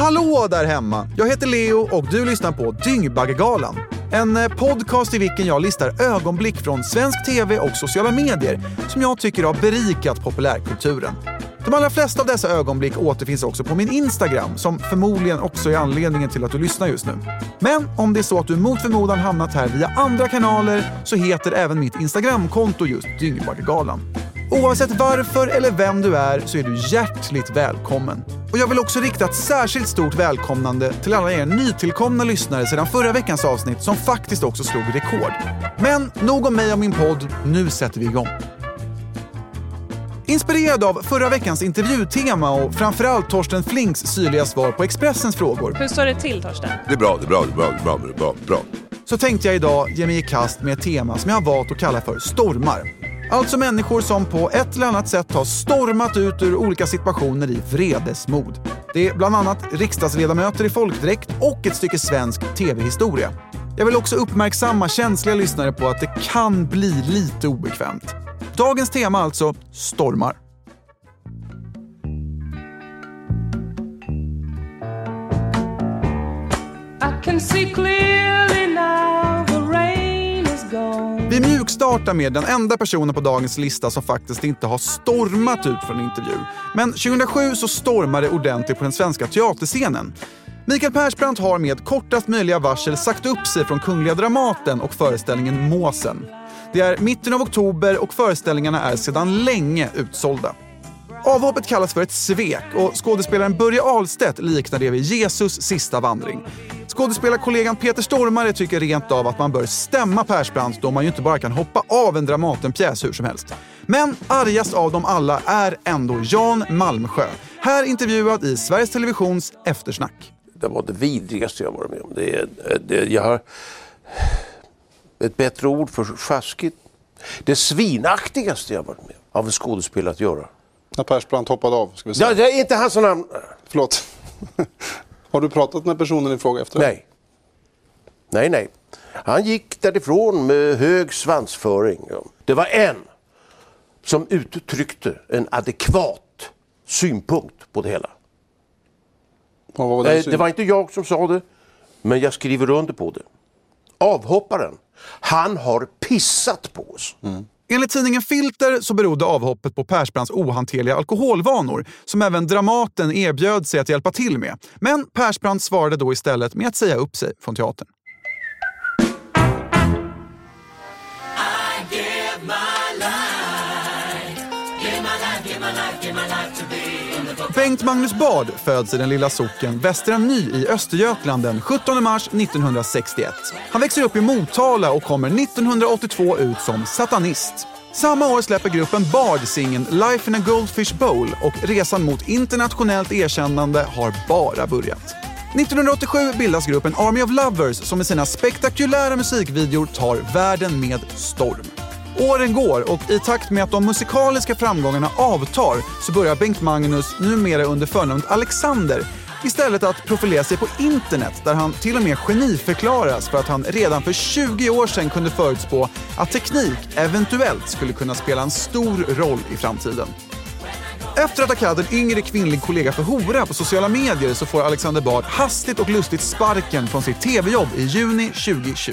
Hallå där hemma! Jag heter Leo och du lyssnar på Dyngbaggegalan. En eh, podcast i vilken jag listar ögonblick från svensk tv och sociala medier som jag tycker har berikat populärkulturen. De allra flesta av dessa ögonblick återfinns också på min Instagram som förmodligen också är anledningen till att du lyssnar just nu. Men om det är så att du mot förmodan hamnat här via andra kanaler så heter även mitt Instagramkonto just Dyngbaggegalan. Oavsett varför eller vem du är så är du hjärtligt välkommen. Och jag vill också rikta ett särskilt stort välkomnande till alla er nytillkomna lyssnare sedan förra veckans avsnitt som faktiskt också slog rekord. Men nog om mig och min podd, nu sätter vi igång. Inspirerad av förra veckans intervjutema och framförallt Torsten Flinks syrliga svar på Expressens frågor Hur står det till Torsten? Det är bra, det är bra, det är bra, det är bra, det är bra, bra. så tänkte jag idag ge mig i kast med ett tema som jag har valt att kalla för stormar. Alltså människor som på ett eller annat sätt har stormat ut ur olika situationer i vredesmod. Det är bland annat riksdagsledamöter i folkdräkt och ett stycke svensk tv-historia. Jag vill också uppmärksamma känsliga lyssnare på att det kan bli lite obekvämt. Dagens tema alltså stormar. I can see clearly now vi mjukstartar med den enda personen på dagens lista som faktiskt inte har stormat ut från en intervju. Men 2007 så stormade det ordentligt på den svenska teaterscenen. Mikael Persbrandt har med kortast möjliga varsel sagt upp sig från Kungliga Dramaten och föreställningen Måsen. Det är mitten av oktober och föreställningarna är sedan länge utsålda. Avhoppet kallas för ett svek och skådespelaren Börje Ahlstedt liknar det vid Jesus sista vandring. Skådespelarkollegan Peter Stormare tycker rent av att man bör stämma Persbrandt då man ju inte bara kan hoppa av en Dramatenpjäs hur som helst. Men argast av dem alla är ändå Jan Malmsjö. Här intervjuad i Sveriges Televisions Eftersnack. Det var det vidrigaste jag varit med om. Det är, det, jag har ett bättre ord för sjaskigt. Det svinaktigaste jag varit med om av en skådespelare att göra. När Persbrandt hoppade av, ska vi säga. Ja, det är inte hans namn. Förlåt. Har du pratat med personen i fråga efter? Nej. Nej, nej. Han gick därifrån med hög svansföring. Det var en som uttryckte en adekvat synpunkt på det hela. Var Nej, syn- det var inte jag som sa det, men jag skriver under på det. Avhopparen, han har pissat på oss. Enligt tidningen Filter så berodde avhoppet på Persbrandts ohanterliga alkoholvanor som även Dramaten erbjöd sig att hjälpa till med. Men Persbrandt svarade då istället med att säga upp sig från teatern. Bengt Magnus Bard föds i den lilla socken Västra Ny i Östergötland den 17 mars 1961. Han växer upp i Motala och kommer 1982 ut som satanist. Samma år släpper gruppen Bard singeln Life in a Goldfish Bowl och resan mot internationellt erkännande har bara börjat. 1987 bildas gruppen Army of Lovers som med sina spektakulära musikvideor tar världen med storm. Åren går och i takt med att de musikaliska framgångarna avtar så börjar Bengt Magnus, numera under förnamnet Alexander, istället att profilera sig på internet där han till och med geniförklaras för att han redan för 20 år sedan kunde förutspå att teknik eventuellt skulle kunna spela en stor roll i framtiden. Efter att ha kallat en yngre kvinnlig kollega för hora på sociala medier så får Alexander Bard hastigt och lustigt sparken från sitt tv-jobb i juni 2020.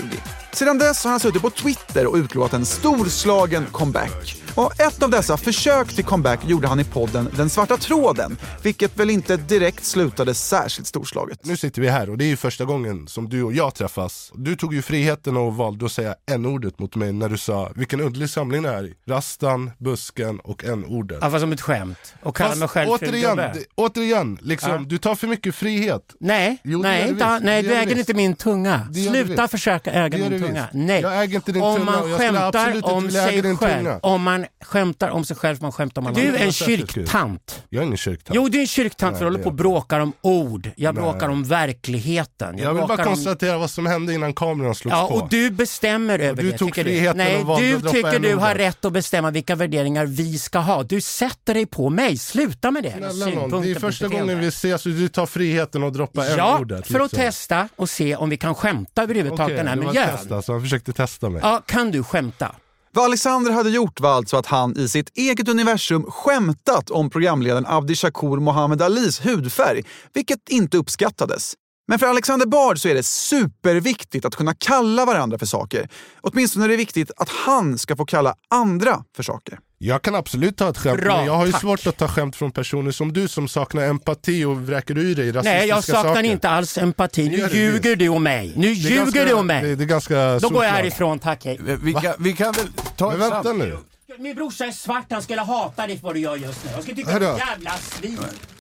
Sedan dess har han suttit på Twitter och utlovat en storslagen comeback. Och ett av dessa försök till comeback gjorde han i podden Den svarta tråden, vilket väl inte direkt slutade särskilt storslaget. Nu sitter vi här och det är ju första gången som du och jag träffas. Du tog ju friheten och valde att säga n-ordet mot mig när du sa vilken underlig samling det är i. Rastan, busken och n-ordet. Ja, fast som ett skämt. Och kalla mig själv återigen, det- återigen liksom, Ja. du tar för mycket frihet. Nej, Jo, det nej, inte, nej du äger inte min tunga. Sluta försöka äga min tunga. Nej. Jag äger inte din om tunga man och jag skulle skämtar absolut inte om vilja äga din själv, tunga. om man skämtar om sig själv man skämta om alla Du är en kyrktant. Jag är ingen kyrktant. Jo, du är en kyrktant Nej, för du håller på och bråkar om ord. Jag Nej. bråkar om verkligheten. Jag vill bara bråkar om- konstatera vad som hände innan kameran slogs Ja, på. och du bestämmer över du det. tog tycker du. friheten Nej, och valde du att droppa tycker du har rätt att bestämma vilka värderingar vi ska ha. Du sätter dig på mig. Sluta med det. Snälla det är första gången vi ses och du tar friheten och droppar Ja, n-ordet. för att liksom. testa och se om vi kan skämta överhuvudtaget Okej, i den här det var miljön. ett test alltså, han försökte testa mig. Ja, kan du skämta? Vad Alexander hade gjort var alltså att han i sitt eget universum skämtat om programledaren Abdi Shakur Mohammed Alis hudfärg, vilket inte uppskattades. Men för Alexander Bard så är det superviktigt att kunna kalla varandra för saker. Åtminstone är det viktigt att han ska få kalla andra för saker. Jag kan absolut ta ett skämt, Bra, men jag har ju tack. svårt att ta skämt från personer som du som saknar empati och vräker ur dig rasistiska Nej, jag saknar saker. inte alls empati. Nu det, ljuger du om mig. Nu Det ljuger ganska- du om Det, mig. det är ganska Då går jag härifrån, tack hej. Vi kan, vi kan väl ta Men ett vänta nu. Min brorsa är svart, han skulle hata dig för vad du gör just nu. Jag skulle tycka Hörru. du är jävla svin.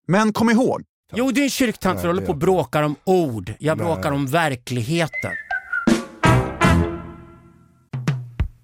Men kom ihåg, Jo, du är en kyrktant för att hålla på och bråkar om ord. Jag bråkar om verkligheten.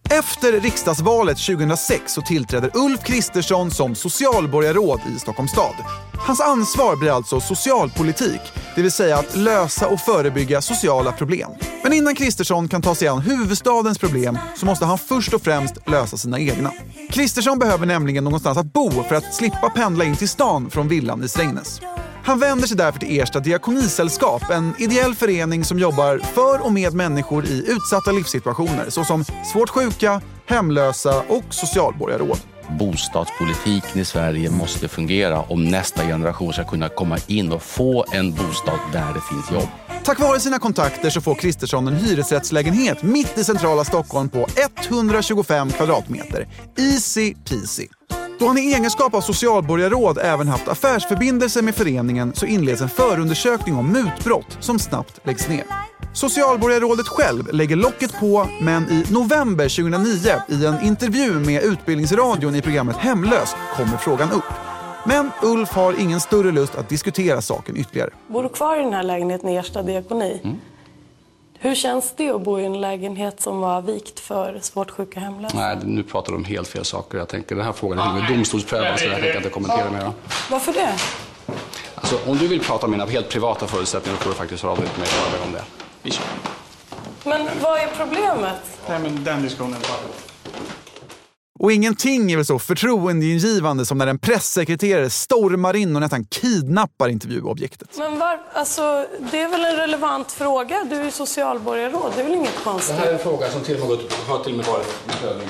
Efter riksdagsvalet 2006 så tillträder Ulf Kristersson som socialborgarråd i Stockholms stad. Hans ansvar blir alltså socialpolitik, det vill säga att lösa och förebygga sociala problem. Men innan Kristersson kan ta sig an huvudstadens problem så måste han först och främst lösa sina egna. Kristersson behöver nämligen någonstans att bo för att slippa pendla in till stan från villan i Strängnäs. Han vänder sig därför till Ersta diakonisällskap, en ideell förening som jobbar för och med människor i utsatta livssituationer såsom svårt sjuka, hemlösa och socialborgarråd. bostadspolitiken i Sverige måste fungera om nästa generation ska kunna komma in och få en bostad där det finns jobb. Tack vare sina kontakter så får Kristersson en hyresrättslägenhet mitt i centrala Stockholm på 125 kvadratmeter. Easy peasy. Då han i egenskap av socialborgarråd även haft affärsförbindelser med föreningen så inleds en förundersökning om mutbrott som snabbt läggs ner. Socialborgarrådet själv lägger locket på, men i november 2009 i en intervju med Utbildningsradion i programmet Hemlös kommer frågan upp. Men Ulf har ingen större lust att diskutera saken ytterligare. Bor du kvar i den här lägenheten i Ersta diakoni? Hur känns det att bo i en lägenhet som var vikt för svårt sjuka hemlösa? Nej, nu pratar du om helt fel saker. Jag tänker den här frågan är med domstolsprövad så jag tänker inte kommentera mer. Varför det? Alltså, om du vill prata om mina helt privata förutsättningar då får du faktiskt höra av dig till mig och om det. Vi kör. Men vad är problemet? Nej, men den diskussionen tar vi. Och ingenting är väl så förtroendeingivande som när en pressekreterare stormar in och nästan kidnappar intervjuobjektet. Men var, alltså, det är väl en relevant fråga? Du är socialborgarråd, det är väl inget Det konstigt? här är en fråga som till och med, gått, har till och med varit i prövning.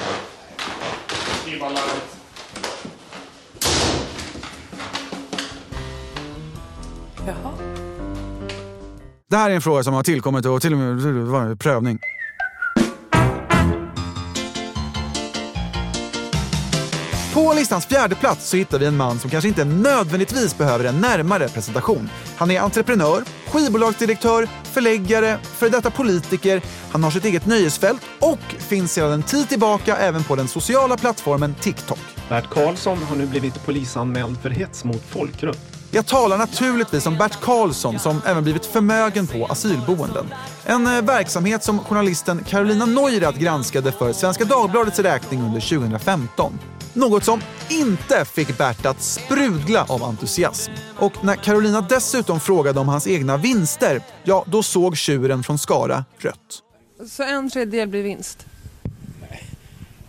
Jaha. Det här är en fråga som har tillkommit och till och med var en prövning. På listans fjärde plats så hittar vi en man som kanske inte nödvändigtvis behöver en närmare presentation. Han är entreprenör, skivbolagsdirektör, förläggare, före detta politiker, han har sitt eget nöjesfält och finns sedan en tid tillbaka även på den sociala plattformen TikTok. Bert Karlsson har nu blivit polisanmäld för hets mot folkgrupp. Jag talar naturligtvis om Bert Karlsson som även blivit förmögen på asylboenden. En eh, verksamhet som journalisten Carolina Neurath granskade för Svenska Dagbladets räkning under 2015. Något som inte fick Bert att sprudla av entusiasm. Och när Carolina dessutom frågade om hans egna vinster, ja, då såg tjuren från Skara rött. Så en tredjedel blir vinst?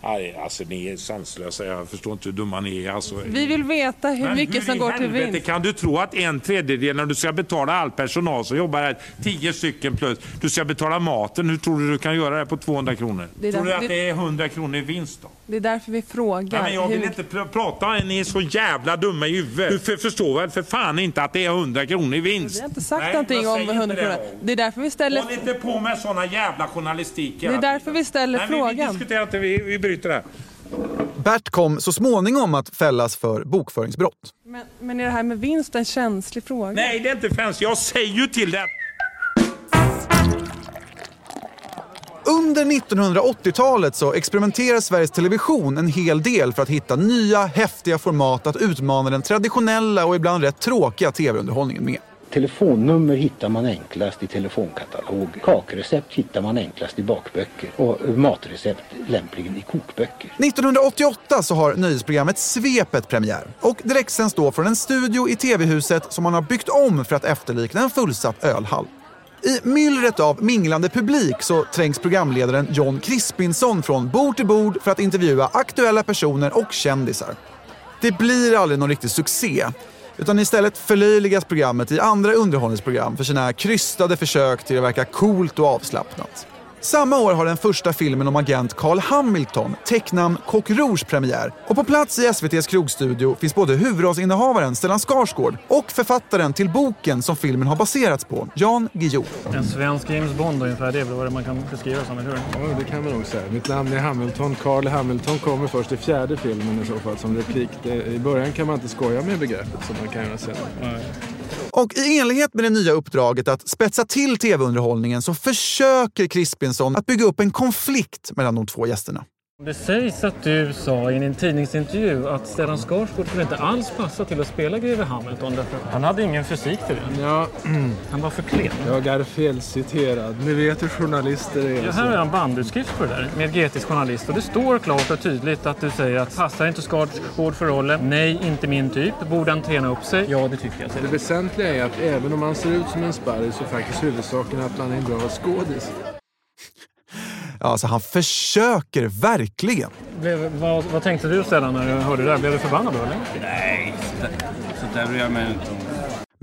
Nej, alltså ni är sanslösa. Jag förstår inte hur dumma ni är. Alltså, Vi vill veta hur Men mycket hur som går till vinst. kan du tro att en tredjedel, när du ska betala all personal som jobbar här, 10 stycken plus, du ska betala maten, hur tror du du kan göra det på 200 kronor? Tror du att det- det är 100 kronor i vinst då? Det är därför vi frågar. Nej, men jag hur vill mycket- inte pr- prata, ni är så jävla dumma i huvudet. Du för, förstår väl för fan inte att det är 100 kronor i vinst? Vi har inte sagt Nej, någonting om säger 100 inte det. kronor. Det är därför vi ställer... Håll inte på med såna jävla journalistik Det är därför vi ställer Nej, Vi, vi frågan. diskuterar inte, vi, vi bryter det här. Bert kom så småningom att fällas för bokföringsbrott. Men, men är det här med vinst en känslig fråga? Nej, det är inte fans. Jag säger ju till det. Under 1980-talet så experimenterar Sveriges Television en hel del för att hitta nya häftiga format att utmana den traditionella och ibland rätt tråkiga tv-underhållningen med. Telefonnummer hittar man enklast i telefonkatalog. Kakrecept hittar man enklast i bakböcker och matrecept lämpligen i kokböcker. 1988 så har nöjesprogrammet Svepet premiär och direktsänds då från en studio i TV-huset som man har byggt om för att efterlikna en fullsatt ölhall. I myllret av minglande publik så trängs programledaren John Crispinson från bord till bord för att intervjua aktuella personer och kändisar. Det blir aldrig någon riktig succé, utan istället förlöjligas programmet i andra underhållningsprogram för sina krystade försök till att verka coolt och avslappnat. Samma år har den första filmen om agent Carl Hamilton, tecknamn Coq Rouge, premiär. Och på plats i SVTs krogstudio finns både huvudrollsinnehavaren Stellan Skarsgård och författaren till boken som filmen har baserats på, Jan Guillou. En svensk James Bond ungefär, det är väl vad man kan beskriva som, eller hur? Ja, det kan man nog säga. Mitt namn är Hamilton. Carl Hamilton kommer först i fjärde filmen i så fall som replik. I början kan man inte skoja med begreppet som man kan göra sen. Och i enlighet med det nya uppdraget att spetsa till tv-underhållningen så försöker Crispinson att bygga upp en konflikt mellan de två gästerna. Det sägs att du sa i en tidningsintervju att Stellan Skarsgård skulle inte alls passa till att spela greve Hamilton därför att han hade ingen fysik till det. Ja, Han var för klen. jag är felciterad. Ni vet hur journalister är. Ja, här har jag en bandutskrift på det där med GTs journalist och det står klart och tydligt att du säger att passar inte Skarsgård för rollen? Nej, inte min typ. Borde han träna upp sig? Ja, det tycker jag. Det väsentliga är att även om han ser ut som en sparris så är faktiskt huvudsaken att han är en bra skådis. Ja, Alltså, han försöker verkligen. Blev, vad, vad tänkte du Stellan när du hörde det där? Blev du förbannad då eller? Nej, så där, så där bryr jag mig inte om.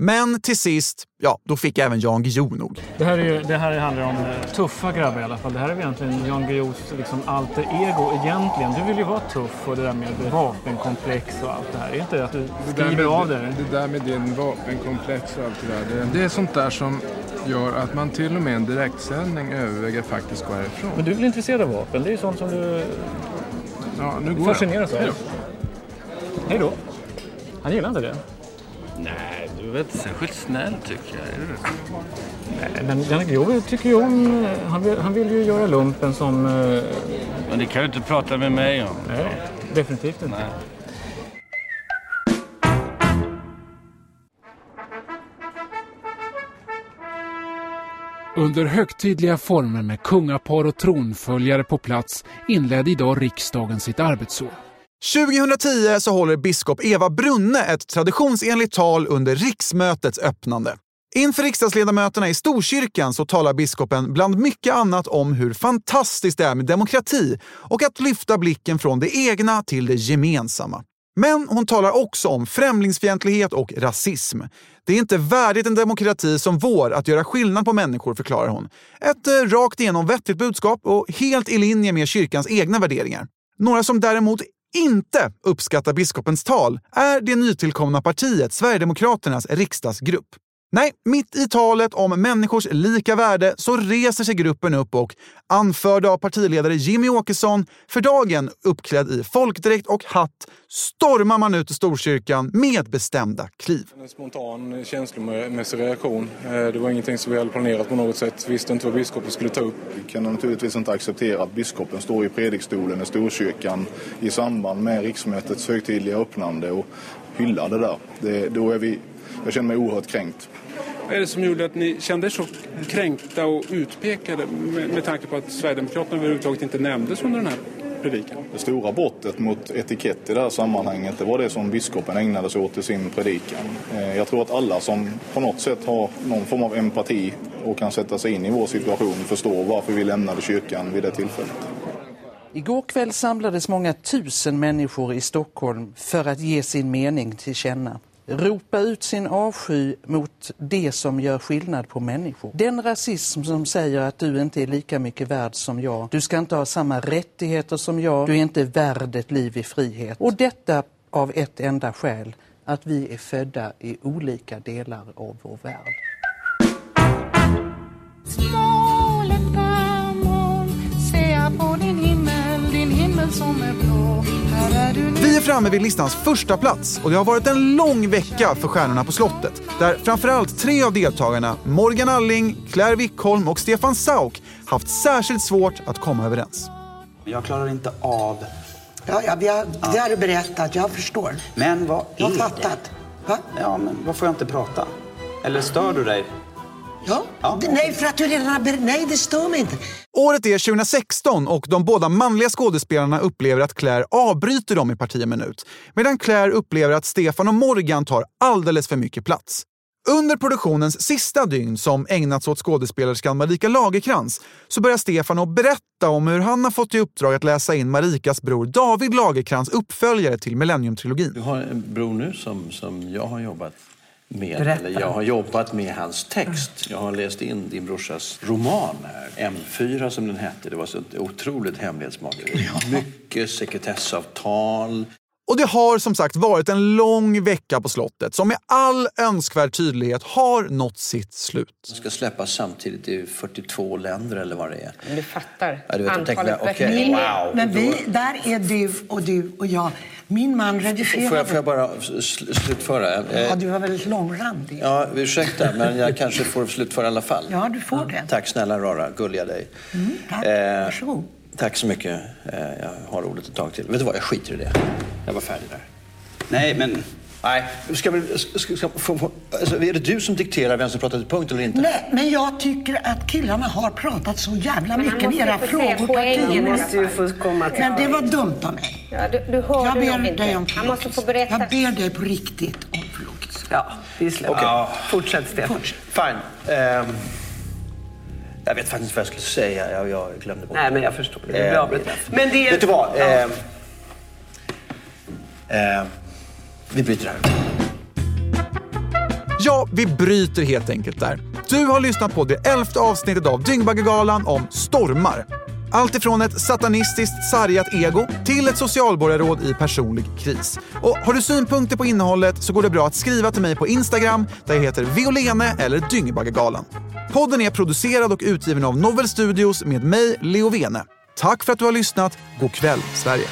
Men till sist, ja, då fick även Jan Guillou nog. Det här, är ju, det här handlar om eh, tuffa grabbar i alla fall. Det här är egentligen Jan Guillous liksom alter ego egentligen. Du vill ju vara tuff och det där med vapenkomplex och allt det här. Är inte det att du skriver med, av det? det där med din vapenkomplex och allt det där. Det, det är sånt där som gör att man till och med en direktsändning överväger faktiskt gå härifrån. Men du är väl intresserad av vapen? Det är ju sånt som du Ja, nu går fascineras jag. av. Hej Hej då. Han gillar inte det. Nej, väl inte särskilt snäll tycker jag. Nej, men Guillou tycker ju om... eh, Han vill, han vill ju göra lumpen som... eh, Men det kan du inte prata med mig om. Nej, definitivt inte. Nej. Under högtidliga former med kungapar och tronföljare på plats inledde idag riksdagen sitt arbetsår. 2010 så håller biskop Eva Brunne ett traditionsenligt tal under riksmötets öppnande. Inför riksdagsledamöterna i Storkyrkan så talar biskopen bland mycket annat om hur fantastiskt det är med demokrati och att lyfta blicken från det egna till det gemensamma. Men hon talar också om främlingsfientlighet och rasism. Det är inte värdigt en demokrati som vår att göra skillnad på människor, förklarar hon. Ett eh, rakt igenom vettigt budskap och helt i linje med kyrkans egna värderingar. Några som däremot inte uppskattar biskopens tal är det nytillkomna partiet Sverigedemokraternas riksdagsgrupp. Nej, mitt i talet om människors lika värde så reser sig gruppen upp och, anförda av partiledare Jimmy Åkesson, för dagen uppklädd i folkdräkt och hatt, stormar man ut i Storkyrkan med bestämda kliv. En spontan känslomässig reaktion. Eh, Det var ingenting som vi hade planerat på något sätt. Visste inte vad biskopen skulle ta upp. Vi kan naturligtvis inte acceptera att biskopen står i predikstolen i Storkyrkan i samband med riksmötets högtidliga öppnande och hyllar det där. Det, då är vi, jag känner mig oerhört kränkt. Vad är det som gjorde att ni kände er så kränkta och utpekade med, med tanke på att Sverigedemokraterna överhuvudtaget inte nämndes under den här predikan? Det stora brottet mot etikett i det här sammanhanget det var det som biskopen ägnade sig åt i sin predikan. Eh, Jag tror att alla som på något sätt har någon form av empati och kan sätta sig in i vår situation förstår varför vi lämnade kyrkan vid det tillfället. Igår kväll samlades många tusen människor i Stockholm för att ge sin mening till känna. Ropa ut sin avsky mot det som gör skillnad på människor. Den rasism som säger att du inte är lika mycket värd som jag. Du ska inte ha samma rättigheter som jag. Du är inte värd ett liv i frihet. Och detta av ett enda skäl. Att vi är födda i olika delar av vår värld. Vi är framme vid listans första plats och det har varit en lång vecka för Stjärnorna på slottet där framförallt tre av deltagarna, Morgan Alling, Claire Wickholm och Stefan Sauk, haft särskilt svårt att komma överens. Jag klarar inte av... Ja, ja, vi har, det har du berättat. Jag förstår. Men vad Jag har är fattat. det? Ja, men vad får jag inte prata? Eller stör du dig? Ja. Nej, för att du redan har Nej, det stör mig inte. Året är 2016 och de båda manliga skådespelarna upplever att Claire avbryter dem i parti en minut. Medan Claire upplever att Stefan och Morgan tar alldeles för mycket plats. Under produktionens sista dygn som ägnats åt skådespelerskan Marika Lagerkrans så börjar Stefan att berätta om hur han har fått i uppdrag att läsa in Marikas bror David Lagerkrans uppföljare till Millennium-trilogin. Du har en bror nu som, som jag har jobbat med, Berätta. eller jag har jobbat med hans text. Jag har läst in din brorsas roman här, M4 som den hette. Det var så ett otroligt hemlighetsmakeri. Mycket sekretessavtal. Och det har som sagt varit en lång vecka på slottet som med all önskvärd tydlighet har nått sitt slut. Den ska släppas samtidigt i 42 länder eller vad det är. Men du fattar. Ja, du vet, jag tänkte, Antalet okej, böcker. wow. Men vi, där är du och du och jag. Min man Får jag, redigerade. får jag bara sl- slutföra? Eh, Ja, du var väldigt långrandig. Ja, ursäkta, men jag kanske får slutföra i alla fall. Ja, du får det. Tack snälla Rara, gulliga dig. Mm, tack. Eh, Varsågod. Tack så mycket. Eh, jag har ordet ett tag till. Vet du vad, jag skiter i det. Jag var färdig där. Nej, men... Nej, ska vi, ska, ska, få, få, alltså, är det du som dikterar vem som pratar till punkt eller inte? Nej, men jag tycker att killarna har pratat så jävla Men mycket. måste Era frågor poängen. måste ju få komma till Men det var dumt av mig. Ja, du, du hörde Jag ber inte. dig om Han måste få berätta. Jag ber dig på riktigt om förlåtelse. Ja, vi släpper. Okej. Fortsätt, Stefan. Fine. Ehm, jag vet faktiskt inte vad jag skulle säga. Jag, jag glömde bort Nej, men jag förstår. Det Eh, blir avbrutet. Men det är... Vet du vad? Ja. Ehm, ehm, vi bryter här. Ja, vi bryter helt enkelt där. Du har lyssnat på det elfte avsnittet av Dyngbaggegalan om stormar. Allt ifrån ett satanistiskt sargat ego till ett socialborgarråd i personlig kris. Och har du synpunkter på innehållet så går det bra att skriva till mig på Instagram där jag heter Violene eller Dyngbaggegalan. Podden är producerad och utgiven av Novel Studios med mig, Leo Vene. Tack för att du har lyssnat. God kväll, Sverige.